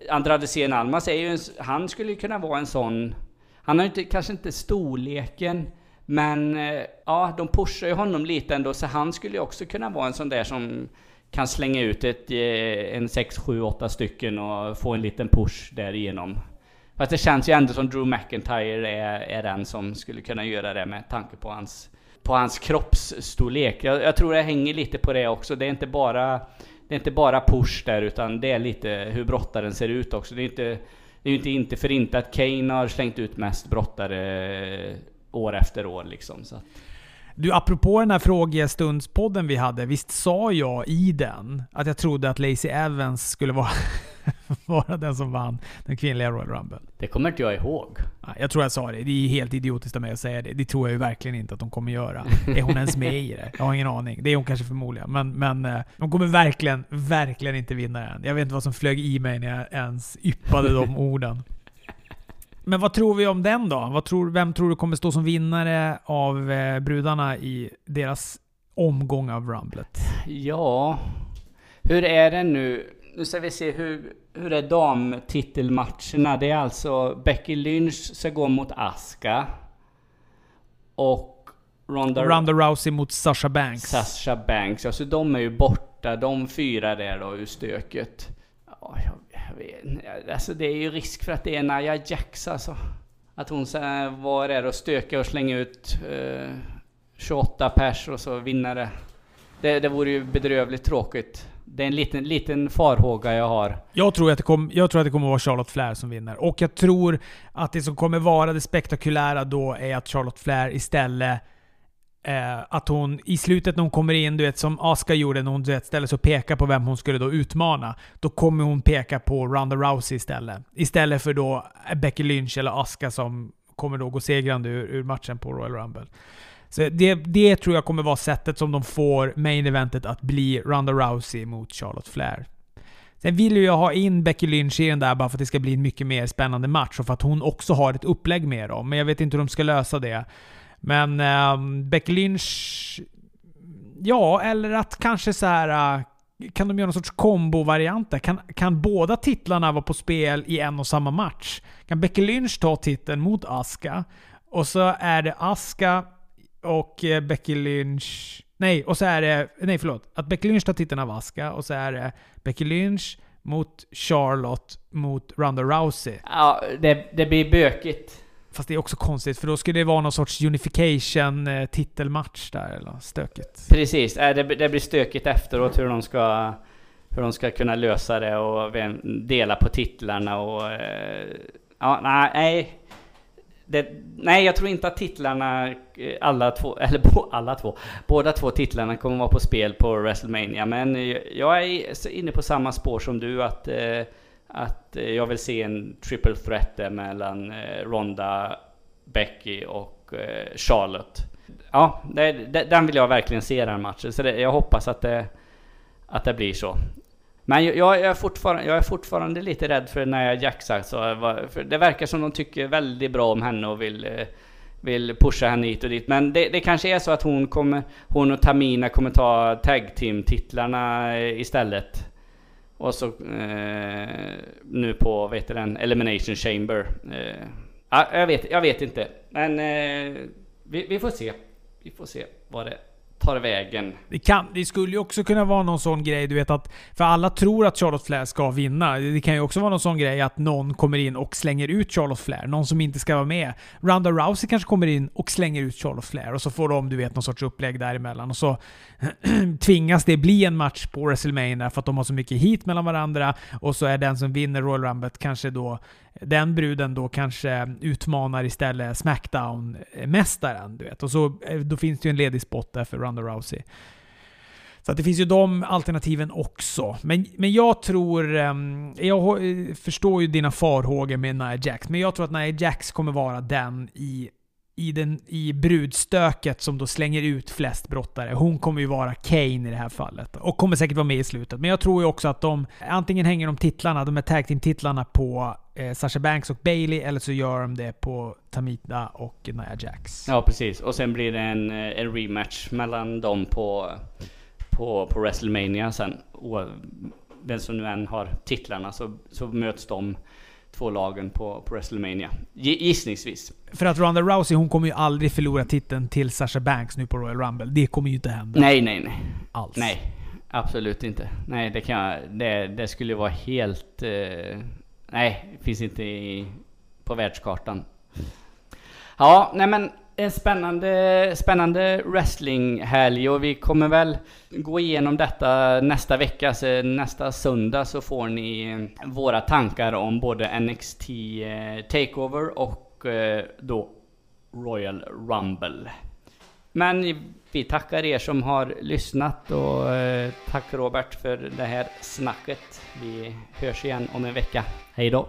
Andrade Cien Almas är ju en, han skulle ju kunna vara en sån... Han har ju inte, kanske inte storleken, men eh, ja, de pushar ju honom lite ändå, så han skulle ju också kunna vara en sån där som kan slänga ut ett, eh, en 6, 7, 8 stycken och få en liten push därigenom. Fast det känns ju ändå som Drew McIntyre är, är den som skulle kunna göra det med tanke på hans, på hans kroppsstorlek. Jag, jag tror det hänger lite på det också. Det är inte bara, det är inte bara push där, utan det är lite hur brottaren ser ut också. Det är inte, det är ju inte, inte för inte att Kane har slängt ut mest brottare eh, år efter år liksom. Så. Du, apropå den här frågestundspodden vi hade, visst sa jag i den att jag trodde att Lacey Evans skulle vara, vara den som vann den kvinnliga Royal Rumble? Det kommer inte jag ihåg. Jag tror jag sa det. Det är helt idiotiskt av mig att säga det. Det tror jag ju verkligen inte att de kommer göra. Är hon ens med i det? Jag har ingen aning. Det är hon kanske förmodligen. Men, men eh, de kommer verkligen, verkligen inte vinna den. Jag vet inte vad som flög i mig när jag ens yppade de orden. Men vad tror vi om den då? Vad tror, vem tror du kommer stå som vinnare av eh, brudarna i deras omgång av Rumblet? Ja, hur är det nu? Nu ska vi se hur, hur är damtitelmatcherna? Det är alltså Becky Lynch ska gå mot Aska. Och Ronda, Ronda Rousey mot Sasha Banks. Sasha Banks. Alltså de är ju borta, de fyra där då ur stöket. Ja, jag, alltså det är ju risk för att det är Nia Jax alltså. Att hon sen var där och stöka och slänga ut eh, 28 pers och så vinner det. det. Det vore ju bedrövligt tråkigt. Det är en liten, liten farhåga jag har. Jag tror, att det kom, jag tror att det kommer vara Charlotte Flair som vinner. Och jag tror att det som kommer vara det spektakulära då är att Charlotte Flair istället Eh, att hon i slutet när hon kommer in, du vet som Aska gjorde när hon du vet, ställer sig och pekar på vem hon skulle då utmana. Då kommer hon peka på Ronda Rousey istället. Istället för då Becky Lynch eller Aska som kommer då gå segrande ur, ur matchen på Royal Rumble. Så det, det tror jag kommer vara sättet som de får main eventet att bli Ronda Rousey mot Charlotte Flair. Sen vill ju jag ha in Becky Lynch i den där bara för att det ska bli en mycket mer spännande match och för att hon också har ett upplägg med dem. Men jag vet inte hur de ska lösa det. Men eh, Beck Lynch... Ja, eller att kanske så här... Äh, kan de göra någon sorts kombo-varianter? Kan, kan båda titlarna vara på spel i en och samma match? Kan Becky Lynch ta titeln mot Aska och så är det Aska och eh, Becky Lynch... Nej, och så är det... Nej, förlåt. Att Becky Lynch tar titeln av Aska och så är det Becky Lynch mot Charlotte mot Ronda Rousey. Ja, det, det blir bökigt. Fast det är också konstigt, för då skulle det vara någon sorts unification-titelmatch eh, där, eller stökigt. Precis, äh, det, det blir stökigt efteråt hur de ska hur de ska kunna lösa det och dela på titlarna och... Eh, ja, nej. Det, nej, jag tror inte att titlarna, eh, alla två, eller alla två, båda två titlarna kommer vara på spel på WrestleMania. Men jag är inne på samma spår som du att att eh, jag vill se en triple threat där mellan eh, Ronda, Becky och eh, Charlotte. Ja, det, det, den vill jag verkligen se den matchen. Så det, jag hoppas att det, att det blir så. Men jag, jag, är fortfarande, jag är fortfarande lite rädd för Nia Jax alltså. För det verkar som de tycker väldigt bra om henne och vill, vill pusha henne hit och dit. Men det, det kanske är så att hon, kommer, hon och Tamina kommer ta tag team titlarna istället. Och så eh, nu på, vet du den, Elimination Chamber. Eh, jag, vet, jag vet inte. Men eh, vi, vi, får se. Vi får se vad det tar vägen. Det, kan, det skulle ju också kunna vara någon sån grej, du vet att... För alla tror att Charlotte Flair ska vinna. Det kan ju också vara någon sån grej att någon kommer in och slänger ut Charlotte Flair. Någon som inte ska vara med. Ronda Rousey kanske kommer in och slänger ut Charlotte Flair och så får de, du vet, någon sorts upplägg däremellan. Och så tvingas det bli en match på WrestleMania för att de har så mycket hit mellan varandra. Och så är den som vinner Royal Rumble kanske då den bruden då kanske utmanar istället Smackdown-mästaren. Du vet. Och så, eh, då finns det ju en ledig spot där för Ronda Rousey. Så att det finns ju de alternativen också. Men, men jag tror... Ehm, jag eh, förstår ju dina farhågor med Nia Jax, men jag tror att Nia Jax kommer vara den i i, den, i brudstöket som då slänger ut flest brottare. Hon kommer ju vara Kane i det här fallet. Och kommer säkert vara med i slutet. Men jag tror ju också att de antingen hänger de titlarna, de här tag team-titlarna på eh, Sasha Banks och Bailey eller så gör de det på Tamita och Nia Jax. Ja, precis. Och sen blir det en, eh, en rematch mellan dem på, på, på WrestleMania sen. Och vem som nu än har titlarna så, så möts de två lagen på, på WrestleMania. Gissningsvis. För att Ronda Rousey, hon kommer ju aldrig förlora titeln till Sasha Banks nu på Royal Rumble. Det kommer ju inte hända. Nej, nej, nej. Alls. Nej. Absolut inte. Nej, det kan jag, det, det skulle vara helt... Eh, nej, finns inte i, på världskartan. Ja, nej men en spännande, spännande wrestlinghelg och vi kommer väl gå igenom detta nästa vecka. Så nästa söndag så får ni eh, våra tankar om både NXT eh, Takeover och eh, då Royal Rumble. Men vi tackar er som har lyssnat och tack Robert för det här snacket. Vi hörs igen om en vecka. Hej då!